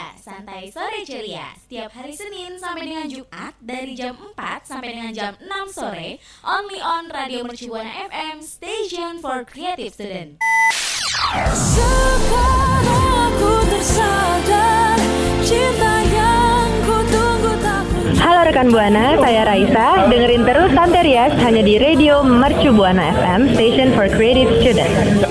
Ceria, santai sore ceria. Setiap hari Senin sampai dengan Jumat dari jam 4 sampai dengan jam 6 sore, only on Radio Mercubuana FM, station for creative student. Sekarang aku tersadar cinta yang ku tunggu tak Halo rekan Buana, saya Raisa. Dengerin terus Santerias hanya di Radio Mercu Buana FM, Station for Creative Students.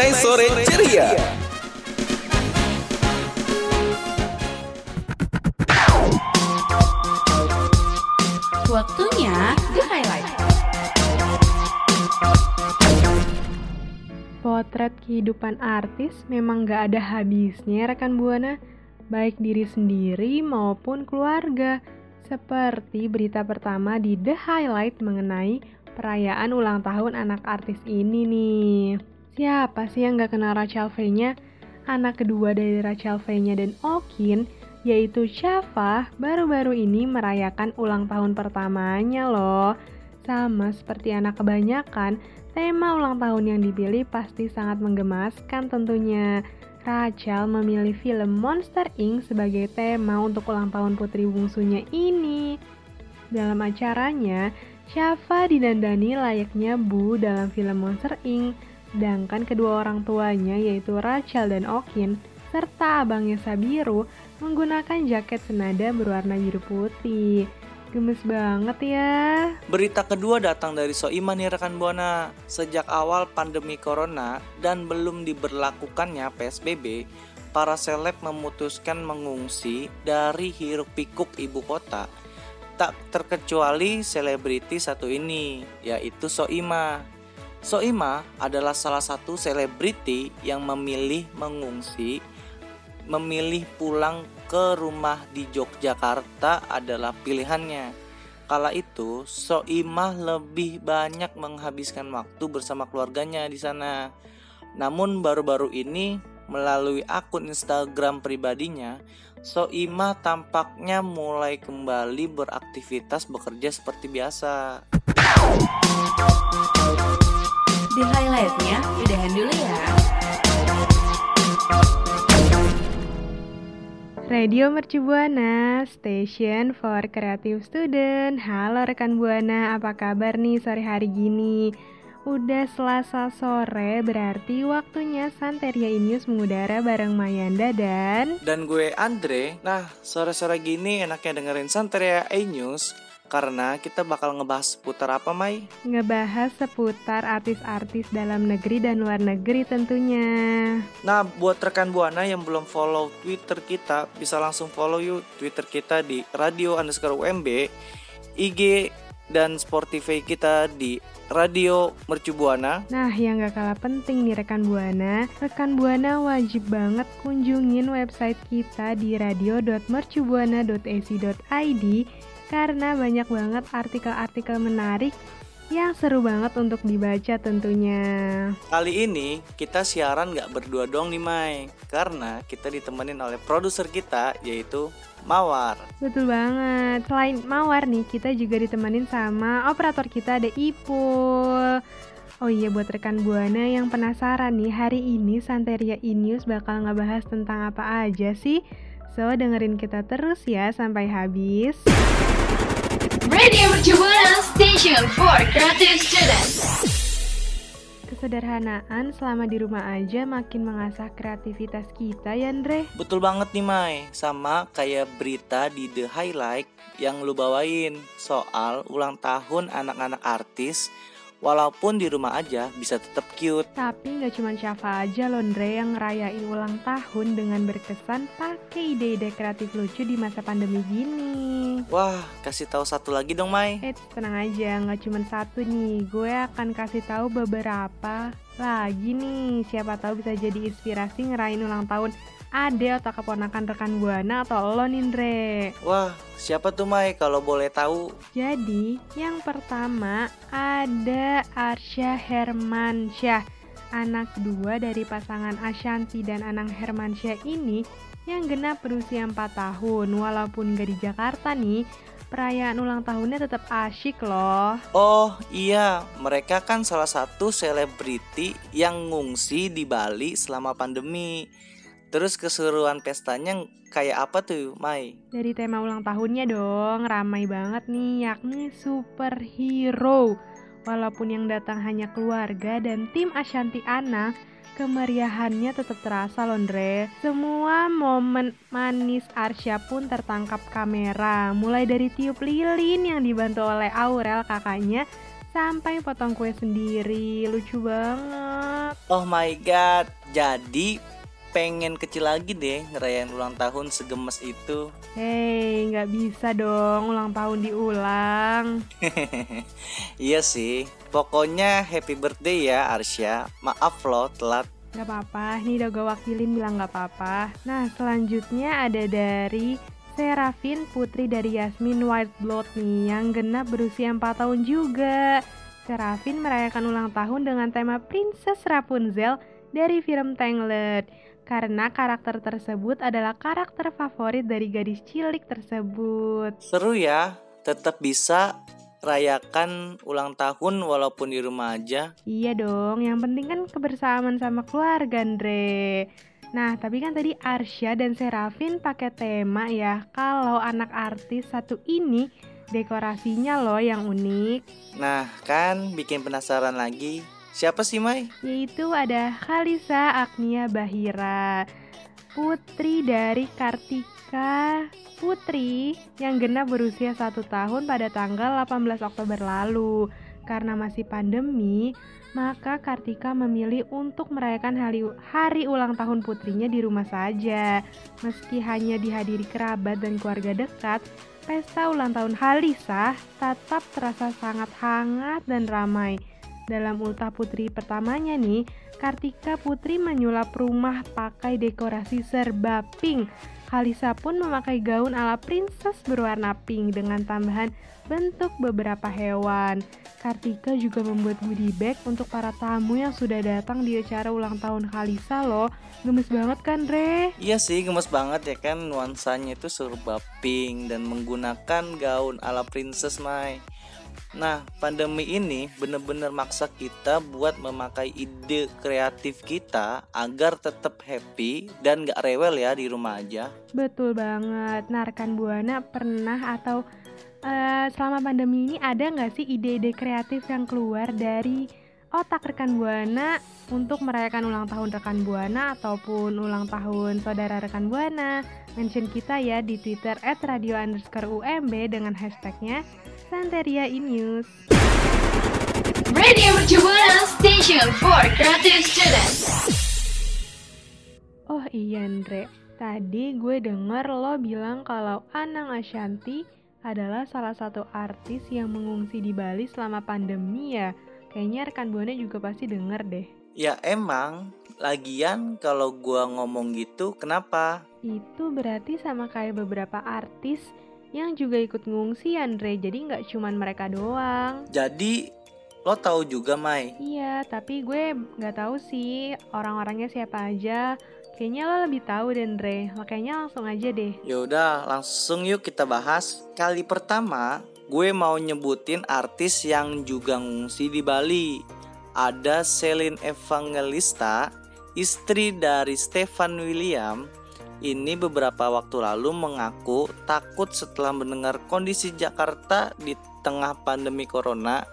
Santai Sore Ceria. Waktunya The Highlight. Potret kehidupan artis memang gak ada habisnya rekan Buana, baik diri sendiri maupun keluarga. Seperti berita pertama di The Highlight mengenai perayaan ulang tahun anak artis ini nih. Siapa sih yang gak kenal Rachel V-nya? Anak kedua dari Rachel V-nya dan Okin, yaitu Shafa, baru-baru ini merayakan ulang tahun pertamanya loh. Sama seperti anak kebanyakan, tema ulang tahun yang dipilih pasti sangat menggemaskan tentunya. Rachel memilih film Monster Inc. sebagai tema untuk ulang tahun putri bungsunya ini. Dalam acaranya, Shafa didandani layaknya Bu dalam film Monster Inc. Sedangkan kedua orang tuanya yaitu Rachel dan Okin serta abangnya Sabiru menggunakan jaket senada berwarna biru putih. Gemes banget ya. Berita kedua datang dari Soiman nih rekan Buana. Sejak awal pandemi corona dan belum diberlakukannya PSBB, para seleb memutuskan mengungsi dari hiruk pikuk ibu kota. Tak terkecuali selebriti satu ini, yaitu Soima. Soima adalah salah satu selebriti yang memilih mengungsi, memilih pulang ke rumah di Yogyakarta adalah pilihannya. Kala itu, Soimah lebih banyak menghabiskan waktu bersama keluarganya di sana. Namun baru-baru ini melalui akun Instagram pribadinya, Soimah tampaknya mulai kembali beraktivitas bekerja seperti biasa. The Highlightnya udahan dulu ya. Radio Mercu Buana, Station for Creative Student. Halo rekan Buana, apa kabar nih sore hari gini? Udah selasa sore, berarti waktunya Santeria News mengudara bareng Mayanda dan... Dan gue Andre, nah sore-sore gini enaknya dengerin Santeria A-News karena kita bakal ngebahas seputar apa Mai? ngebahas seputar artis-artis dalam negeri dan luar negeri tentunya. Nah, buat rekan Buana yang belum follow Twitter kita, bisa langsung follow yuk Twitter kita di radio underscore UMB, IG dan Spotify kita di Radio Mercu Buana. Nah, yang gak kalah penting nih rekan Buana, rekan Buana wajib banget kunjungin website kita di radio.mercubuana.ac.id karena banyak banget artikel-artikel menarik yang seru banget untuk dibaca tentunya. Kali ini kita siaran nggak berdua dong nih Mai, karena kita ditemenin oleh produser kita yaitu Mawar. Betul banget. Selain Mawar nih, kita juga ditemenin sama operator kita ada Ipul. Oh iya buat rekan Buana yang penasaran nih, hari ini Santeria E-News bakal ngebahas tentang apa aja sih? So, dengerin kita terus ya sampai habis. Radio Mercubuana, station for creative student. Kesederhanaan selama di rumah aja makin mengasah kreativitas kita ya, Andre. Betul banget nih Mai, sama kayak berita di The Highlight yang lu bawain soal ulang tahun anak-anak artis walaupun di rumah aja bisa tetap cute. Tapi nggak cuma Syafa aja loh, Andre, yang ngerayain ulang tahun dengan berkesan pakai ide-ide kreatif lucu di masa pandemi gini. Wah, kasih tahu satu lagi dong Mai. Eh, tenang aja, nggak cuma satu nih. Gue akan kasih tahu beberapa lagi nih. Siapa tahu bisa jadi inspirasi ngerayain ulang tahun ade atau keponakan rekan Buana atau lo nih, Andre. Wah, siapa tuh Mai kalau boleh tahu? Jadi, yang pertama ada Arsya Hermansyah. Anak kedua dari pasangan Ashanti dan Anang Hermansyah ini yang genap berusia 4 tahun. Walaupun gak di Jakarta nih, perayaan ulang tahunnya tetap asyik loh. Oh iya, mereka kan salah satu selebriti yang ngungsi di Bali selama pandemi. Terus keseruan pestanya kayak apa tuh, Mai? Dari tema ulang tahunnya dong, ramai banget nih, yakni superhero. Walaupun yang datang hanya keluarga dan tim Ashanti Ana, kemeriahannya tetap terasa Londre. Semua momen manis Arsya pun tertangkap kamera, mulai dari tiup lilin yang dibantu oleh Aurel kakaknya, sampai potong kue sendiri. Lucu banget. Oh my god, jadi pengen kecil lagi deh ngerayain ulang tahun segemes itu. Hei, nggak bisa dong ulang tahun diulang. iya sih, pokoknya happy birthday ya Arsya. Maaf loh telat. Gak apa-apa, ini udah gue wakilin bilang gak apa-apa. Nah, selanjutnya ada dari Serafin Putri dari Yasmin White Blood nih yang genap berusia 4 tahun juga. Serafin merayakan ulang tahun dengan tema Princess Rapunzel dari film Tangled karena karakter tersebut adalah karakter favorit dari gadis cilik tersebut. Seru ya, tetap bisa rayakan ulang tahun walaupun di rumah aja. Iya dong, yang penting kan kebersamaan sama keluarga, Andre. Nah, tapi kan tadi Arsya dan Serafin pakai tema ya, kalau anak artis satu ini dekorasinya loh yang unik. Nah, kan bikin penasaran lagi. Siapa sih Mai? Yaitu ada Khalisa Agnia Bahira, putri dari Kartika Putri yang genap berusia satu tahun pada tanggal 18 Oktober lalu. Karena masih pandemi, maka Kartika memilih untuk merayakan hari, hari ulang tahun putrinya di rumah saja. Meski hanya dihadiri kerabat dan keluarga dekat, pesta ulang tahun Halisa tetap terasa sangat hangat dan ramai. Dalam ultah putri pertamanya nih, Kartika Putri menyulap rumah pakai dekorasi serba pink. Kalisa pun memakai gaun ala princess berwarna pink dengan tambahan bentuk beberapa hewan. Kartika juga membuat goodie bag untuk para tamu yang sudah datang di acara ulang tahun Kalisa loh. Gemes banget kan, Re? Iya sih, gemes banget ya kan nuansanya itu serba pink dan menggunakan gaun ala princess Mai. Nah, pandemi ini bener-bener maksa kita buat memakai ide kreatif kita agar tetap happy dan gak rewel ya di rumah aja. Betul banget. Nah, rekan Buana pernah atau uh, selama pandemi ini ada nggak sih ide-ide kreatif yang keluar dari otak rekan Buana untuk merayakan ulang tahun rekan Buana ataupun ulang tahun saudara rekan Buana? Mention kita ya di Twitter @radio underscore UMB dengan hashtagnya Santeria e-news. Radio Mercubuana Station for Creative Students. Oh iya Andre, tadi gue denger lo bilang kalau Anang Ashanti adalah salah satu artis yang mengungsi di Bali selama pandemi ya. Kayaknya rekan Buana juga pasti denger deh. Ya emang, lagian kalau gue ngomong gitu kenapa? Itu berarti sama kayak beberapa artis yang juga ikut ngungsi Andre. Jadi nggak cuman mereka doang. Jadi lo tahu juga Mai? Iya tapi gue nggak tahu sih orang-orangnya siapa aja. Kayaknya lo lebih tahu Andre. Makanya langsung aja deh. Yaudah langsung yuk kita bahas. Kali pertama gue mau nyebutin artis yang juga ngungsi di Bali. Ada Celine Evangelista istri dari Stefan William ini beberapa waktu lalu mengaku takut setelah mendengar kondisi Jakarta di tengah pandemi corona.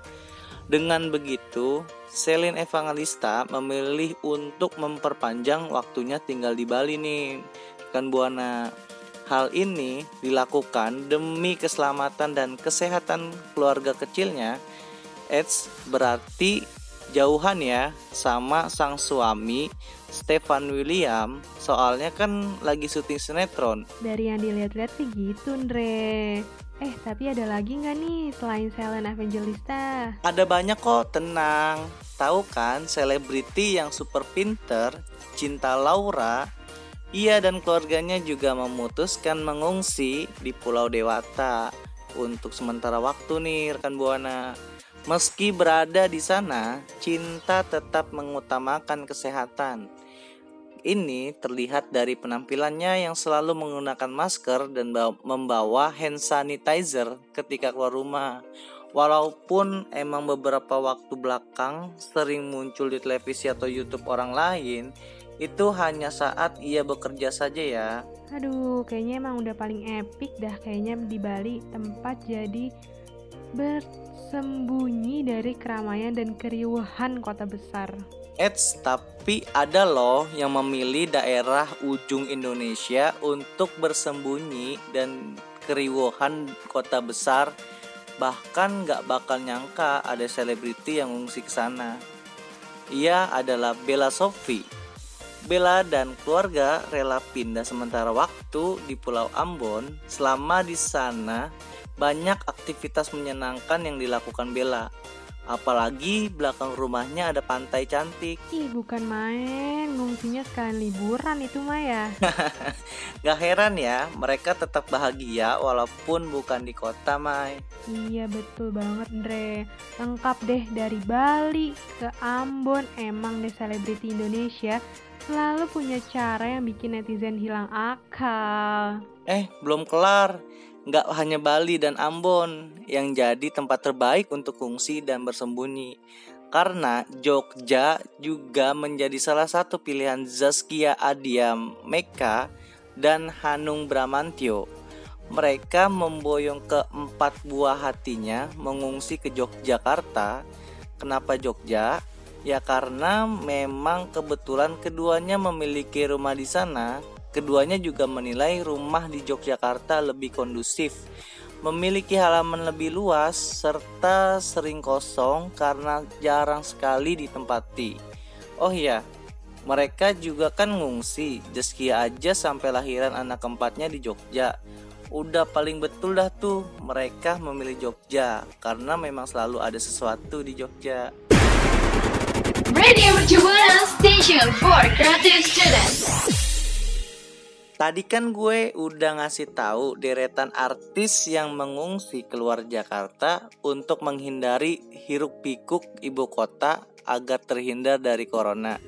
Dengan begitu, Selin Evangelista memilih untuk memperpanjang waktunya tinggal di Bali nih, kan Buana. Hal ini dilakukan demi keselamatan dan kesehatan keluarga kecilnya. Eits, berarti jauhan ya sama sang suami Stefan William soalnya kan lagi syuting sinetron. Dari yang dilihat-lihat sih gitu, Andre. Eh, tapi ada lagi nggak nih selain Selen Evangelista? Ada banyak kok, tenang. Tahu kan selebriti yang super pinter, Cinta Laura, ia dan keluarganya juga memutuskan mengungsi di Pulau Dewata untuk sementara waktu nih rekan Buana. Meski berada di sana, Cinta tetap mengutamakan kesehatan ini terlihat dari penampilannya yang selalu menggunakan masker dan membawa hand sanitizer ketika keluar rumah. Walaupun emang beberapa waktu belakang sering muncul di televisi atau YouTube orang lain, itu hanya saat ia bekerja saja ya. Aduh, kayaknya emang udah paling epic dah kayaknya di Bali tempat jadi bersembunyi dari keramaian dan keriuhan kota besar. Eits, tapi ada loh yang memilih daerah ujung Indonesia untuk bersembunyi dan keriuhan kota besar. Bahkan gak bakal nyangka ada selebriti yang ngungsi ke sana. Ia adalah Bella Sophie. Bella dan keluarga rela pindah sementara waktu di Pulau Ambon. Selama di sana, banyak aktivitas menyenangkan yang dilakukan Bella Apalagi belakang rumahnya ada pantai cantik. Ih, bukan main, ngungsinya sekalian liburan itu Maya. Gak heran ya, mereka tetap bahagia walaupun bukan di kota, Mai. Iya, betul banget, Andre. Lengkap deh dari Bali ke Ambon, emang deh selebriti Indonesia selalu punya cara yang bikin netizen hilang akal. Eh, belum kelar nggak hanya Bali dan Ambon yang jadi tempat terbaik untuk fungsi dan bersembunyi. Karena Jogja juga menjadi salah satu pilihan Zaskia Adia Meka dan Hanung Bramantio. Mereka memboyong ke empat buah hatinya mengungsi ke Yogyakarta. Kenapa Jogja? Ya karena memang kebetulan keduanya memiliki rumah di sana Keduanya juga menilai rumah di Yogyakarta lebih kondusif, memiliki halaman lebih luas, serta sering kosong karena jarang sekali ditempati. Oh iya, mereka juga kan ngungsi, Zaskia aja sampai lahiran anak keempatnya di Jogja. Udah paling betul dah tuh mereka memilih Jogja karena memang selalu ada sesuatu di Jogja. Radio Station for Creative Students. Tadi kan gue udah ngasih tahu deretan artis yang mengungsi keluar Jakarta untuk menghindari hiruk pikuk ibu kota agar terhindar dari corona.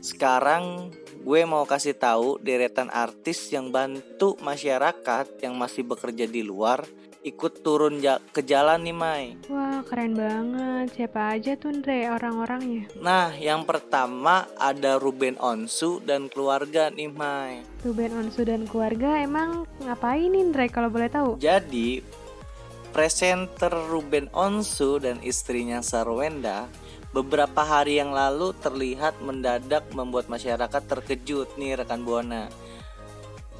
Sekarang gue mau kasih tahu deretan artis yang bantu masyarakat yang masih bekerja di luar ikut turun ja ke jalan nih Mai. Wah keren banget. Siapa aja tuh Andre orang-orangnya? Nah yang pertama ada Ruben Onsu dan keluarga nih Mai. Ruben Onsu dan keluarga emang ngapain nih Andre kalau boleh tahu? Jadi presenter Ruben Onsu dan istrinya Sarwenda beberapa hari yang lalu terlihat mendadak membuat masyarakat terkejut nih rekan Buana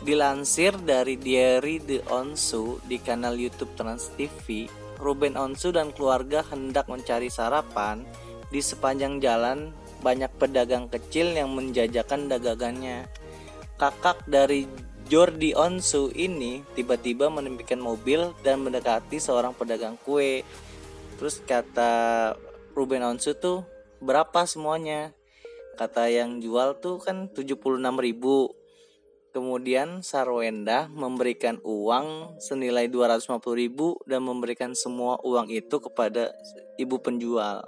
Dilansir dari Diary The Onsu di kanal YouTube Trans TV, Ruben Onsu dan keluarga hendak mencari sarapan di sepanjang jalan banyak pedagang kecil yang menjajakan dagangannya. Kakak dari Jordi Onsu ini tiba-tiba menemukan mobil dan mendekati seorang pedagang kue. Terus kata Ruben Onsu tuh berapa semuanya? Kata yang jual tuh kan 76 ribu Kemudian Sarwenda memberikan uang senilai 250 ribu dan memberikan semua uang itu kepada ibu penjual.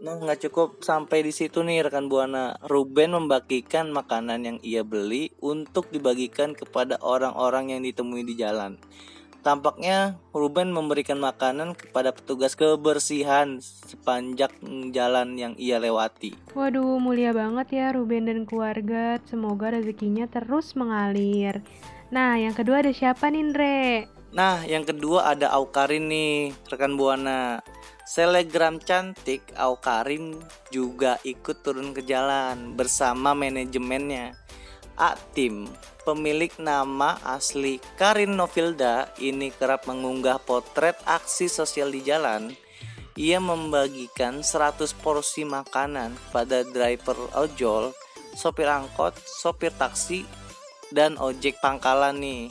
Nah nggak cukup sampai di situ nih rekan buana. Ruben membagikan makanan yang ia beli untuk dibagikan kepada orang-orang yang ditemui di jalan. Tampaknya Ruben memberikan makanan kepada petugas kebersihan sepanjang jalan yang ia lewati. Waduh, mulia banget ya Ruben dan keluarga. Semoga rezekinya terus mengalir. Nah, yang kedua ada siapa nih, Ndre? Nah, yang kedua ada Aukarin nih, rekan Buana. Selegram cantik Aukarin juga ikut turun ke jalan bersama manajemennya. Atim, pemilik nama asli Karin Novilda ini kerap mengunggah potret aksi sosial di jalan. Ia membagikan 100 porsi makanan pada driver ojol, sopir angkot, sopir taksi, dan ojek pangkalan nih.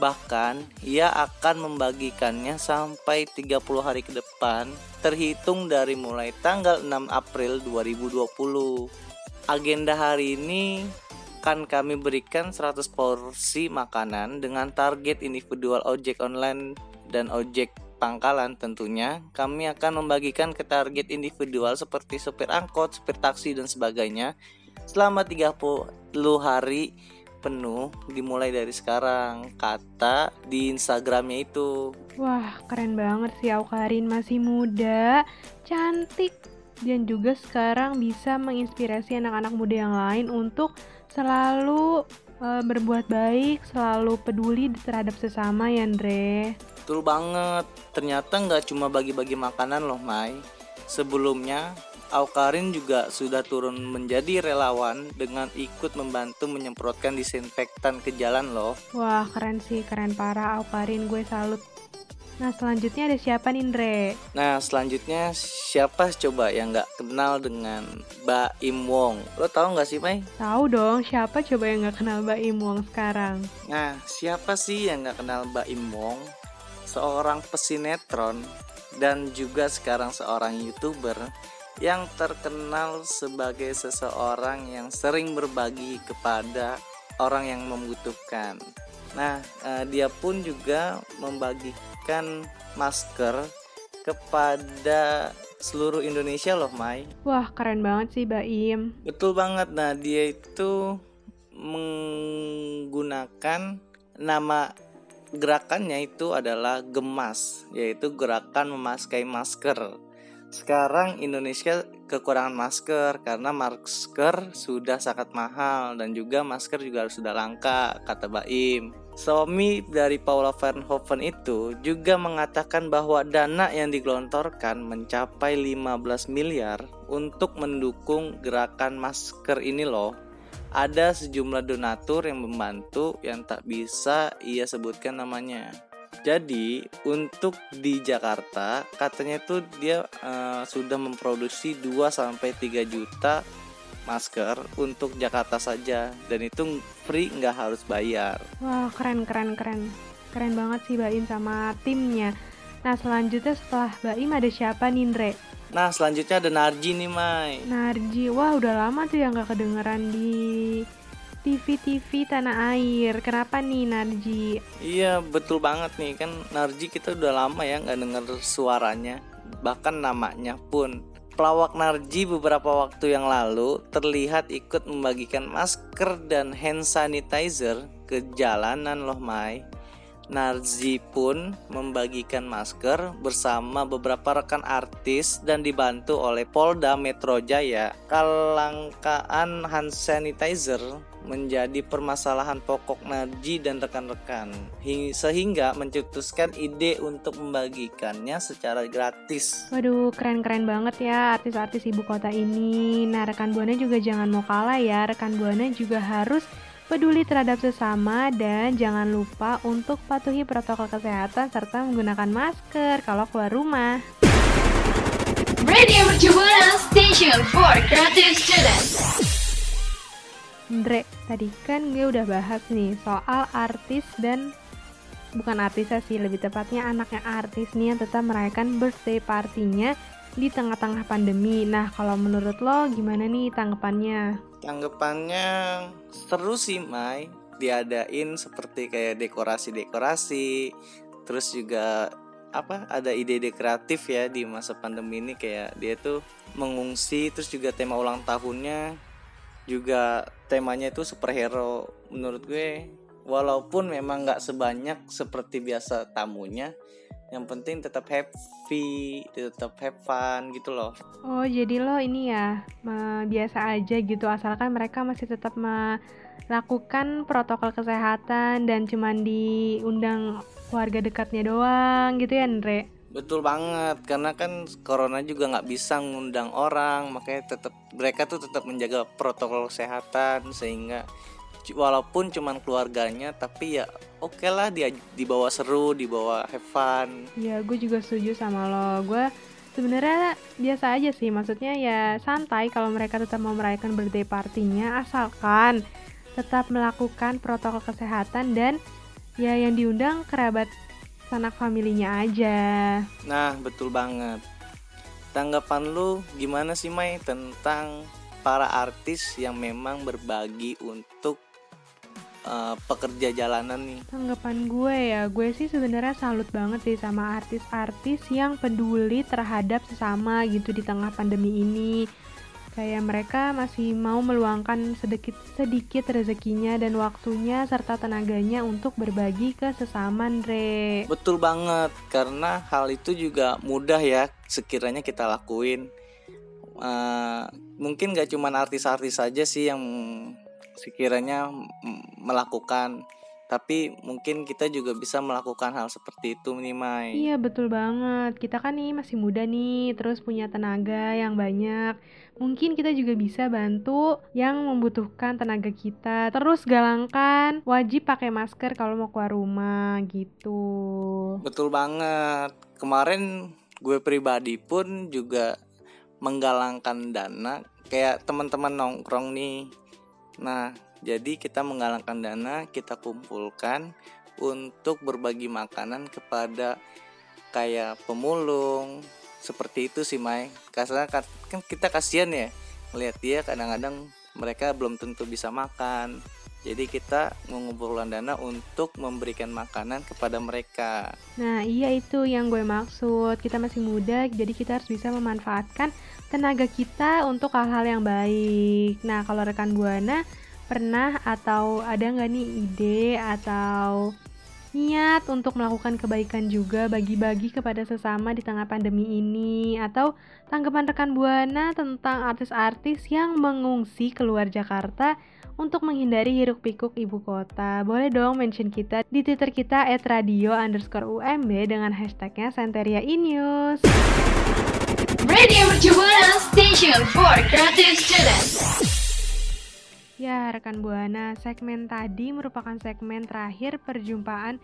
Bahkan ia akan membagikannya sampai 30 hari ke depan terhitung dari mulai tanggal 6 April 2020. Agenda hari ini akan kami berikan 100 porsi makanan dengan target individual ojek online dan ojek pangkalan tentunya. Kami akan membagikan ke target individual seperti supir angkot, supir taksi dan sebagainya selama 30 hari penuh dimulai dari sekarang. Kata di Instagramnya itu. Wah, keren banget sih Aukarin masih muda, cantik, dan juga sekarang bisa menginspirasi anak-anak muda yang lain untuk selalu uh, berbuat baik, selalu peduli terhadap sesama ya, Andre. Betul banget. Ternyata nggak cuma bagi-bagi makanan loh, Mai. Sebelumnya, Aukarin juga sudah turun menjadi relawan dengan ikut membantu menyemprotkan disinfektan ke jalan loh. Wah, keren sih, keren parah Aukarin. Gue salut Nah selanjutnya ada siapa nih Indre? Nah selanjutnya siapa coba yang nggak kenal dengan Mbak Im Wong? Lo tau nggak sih Mai? Tahu dong siapa coba yang nggak kenal Mbak Im Wong sekarang? Nah siapa sih yang nggak kenal Mbak Im Wong? Seorang pesinetron dan juga sekarang seorang youtuber yang terkenal sebagai seseorang yang sering berbagi kepada orang yang membutuhkan. Nah, eh, dia pun juga membagikan masker kepada seluruh Indonesia loh, Mai. Wah, keren banget sih, Baim. Betul banget. Nah, dia itu menggunakan nama gerakannya itu adalah gemas, yaitu gerakan memaskai masker. Sekarang Indonesia kekurangan masker karena masker sudah sangat mahal dan juga masker juga sudah langka, kata Baim. Suami dari Paula Verhoeven itu juga mengatakan bahwa dana yang digelontorkan mencapai 15 miliar untuk mendukung gerakan masker ini loh. Ada sejumlah donatur yang membantu yang tak bisa ia sebutkan namanya. Jadi untuk di Jakarta katanya tuh dia uh, sudah memproduksi 2 sampai 3 juta masker untuk Jakarta saja dan itu free nggak harus bayar. Wah keren keren keren keren banget sih Baim sama timnya. Nah selanjutnya setelah Baim ada siapa Nindre? Nah selanjutnya ada Narji nih Mai. Narji, wah udah lama tuh yang nggak kedengeran di TV-TV tanah air. Kenapa nih Narji? Iya betul banget nih kan Narji kita udah lama ya nggak denger suaranya bahkan namanya pun. Pelawak Narji beberapa waktu yang lalu terlihat ikut membagikan masker dan hand sanitizer ke jalanan loh Mai. Narji pun membagikan masker bersama beberapa rekan artis dan dibantu oleh Polda Metro Jaya. Kelangkaan hand sanitizer menjadi permasalahan pokok Narji dan rekan-rekan sehingga mencetuskan ide untuk membagikannya secara gratis. Waduh, keren-keren banget ya artis-artis ibu kota ini. Nah, rekan Buana juga jangan mau kalah ya. Rekan Buana juga harus peduli terhadap sesama dan jangan lupa untuk patuhi protokol kesehatan serta menggunakan masker kalau keluar rumah. Radio Station for Creative Students. Andre, tadi kan gue udah bahas nih soal artis dan bukan artis sih, lebih tepatnya anaknya artis nih yang tetap merayakan birthday partinya di tengah-tengah pandemi. Nah, kalau menurut lo gimana nih tanggapannya? Tanggapannya seru sih, Mai. Diadain seperti kayak dekorasi-dekorasi, terus juga apa ada ide-ide kreatif ya di masa pandemi ini kayak dia tuh mengungsi terus juga tema ulang tahunnya juga temanya itu superhero menurut gue. Walaupun memang nggak sebanyak seperti biasa tamunya yang penting tetap happy tetap have fun gitu loh. Oh jadi lo ini ya biasa aja gitu asalkan mereka masih tetap melakukan protokol kesehatan dan cuman diundang keluarga dekatnya doang gitu ya Andre Betul banget, karena kan corona juga nggak bisa ngundang orang, makanya tetap mereka tuh tetap menjaga protokol kesehatan sehingga walaupun cuman keluarganya tapi ya oke okay lah dia dibawa seru, dibawa have fun. Ya gue juga setuju sama lo, gue sebenarnya biasa aja sih, maksudnya ya santai kalau mereka tetap mau merayakan birthday partinya asalkan tetap melakukan protokol kesehatan dan ya yang diundang kerabat sanak familinya aja. Nah, betul banget. Tanggapan lu gimana sih Mai tentang para artis yang memang berbagi untuk uh, pekerja jalanan nih? Tanggapan gue ya, gue sih sebenarnya salut banget sih sama artis-artis yang peduli terhadap sesama gitu di tengah pandemi ini Kayak mereka masih mau meluangkan sedikit sedikit rezekinya dan waktunya serta tenaganya untuk berbagi ke sesama Andre. Betul banget, karena hal itu juga mudah ya sekiranya kita lakuin. Uh, mungkin gak cuma artis-artis saja sih yang sekiranya melakukan tapi mungkin kita juga bisa melakukan hal seperti itu nih Mai. Iya betul banget. Kita kan nih masih muda nih terus punya tenaga yang banyak. Mungkin kita juga bisa bantu yang membutuhkan tenaga kita. Terus galangkan wajib pakai masker kalau mau keluar rumah gitu. Betul banget. Kemarin gue pribadi pun juga menggalangkan dana kayak teman-teman nongkrong nih. Nah jadi kita menggalangkan dana, kita kumpulkan untuk berbagi makanan kepada kayak pemulung seperti itu sih Mai. Karena kan, kita kasihan ya melihat dia kadang-kadang mereka belum tentu bisa makan. Jadi kita mengumpulkan dana untuk memberikan makanan kepada mereka. Nah iya itu yang gue maksud. Kita masih muda, jadi kita harus bisa memanfaatkan tenaga kita untuk hal-hal yang baik. Nah kalau rekan buana pernah atau ada nggak nih ide atau niat untuk melakukan kebaikan juga bagi-bagi kepada sesama di tengah pandemi ini atau tanggapan rekan Buana tentang artis-artis yang mengungsi keluar Jakarta untuk menghindari hiruk pikuk ibu kota. Boleh dong mention kita di Twitter kita at radio dengan hashtagnya Santeria Inews. Radio Mercu Buana Station for Creative Students. Ya, rekan Buana, segmen tadi merupakan segmen terakhir perjumpaan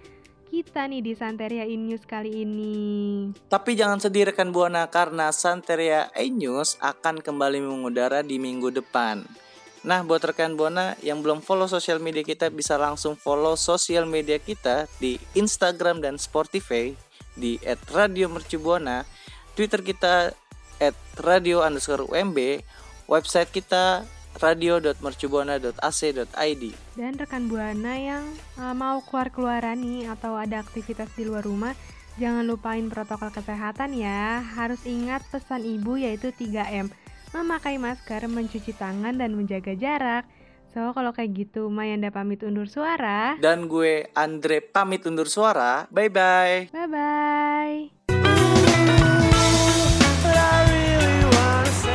kita nih di Santeria E-News kali ini. Tapi jangan sedih rekan Buana karena Santeria E-News akan kembali mengudara di minggu depan. Nah, buat rekan Buana yang belum follow sosial media kita bisa langsung follow sosial media kita di Instagram dan Spotify di @radiomercubuana, Twitter kita @radio underscore UMB, website kita radio.mercubuana.ac.id Dan rekan Buana yang uh, mau keluar-keluaran nih atau ada aktivitas di luar rumah, jangan lupain protokol kesehatan ya. Harus ingat pesan ibu yaitu 3M. Memakai masker, mencuci tangan, dan menjaga jarak. So, kalau kayak gitu, Mayanda pamit undur suara. Dan gue Andre pamit undur suara. Bye-bye. Bye-bye.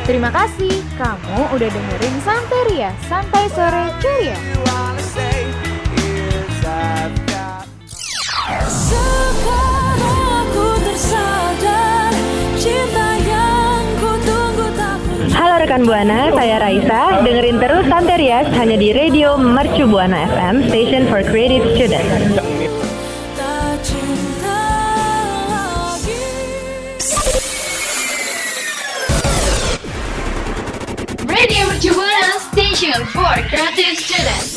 Terima kasih kamu udah dengerin Santeria, Santai Sore Ceria. Halo rekan Buana, saya Raisa. Dengerin terus Santerias hanya di Radio Mercu Buana FM, Station for Creative Students. Radio Jubilant Station for Creative Students.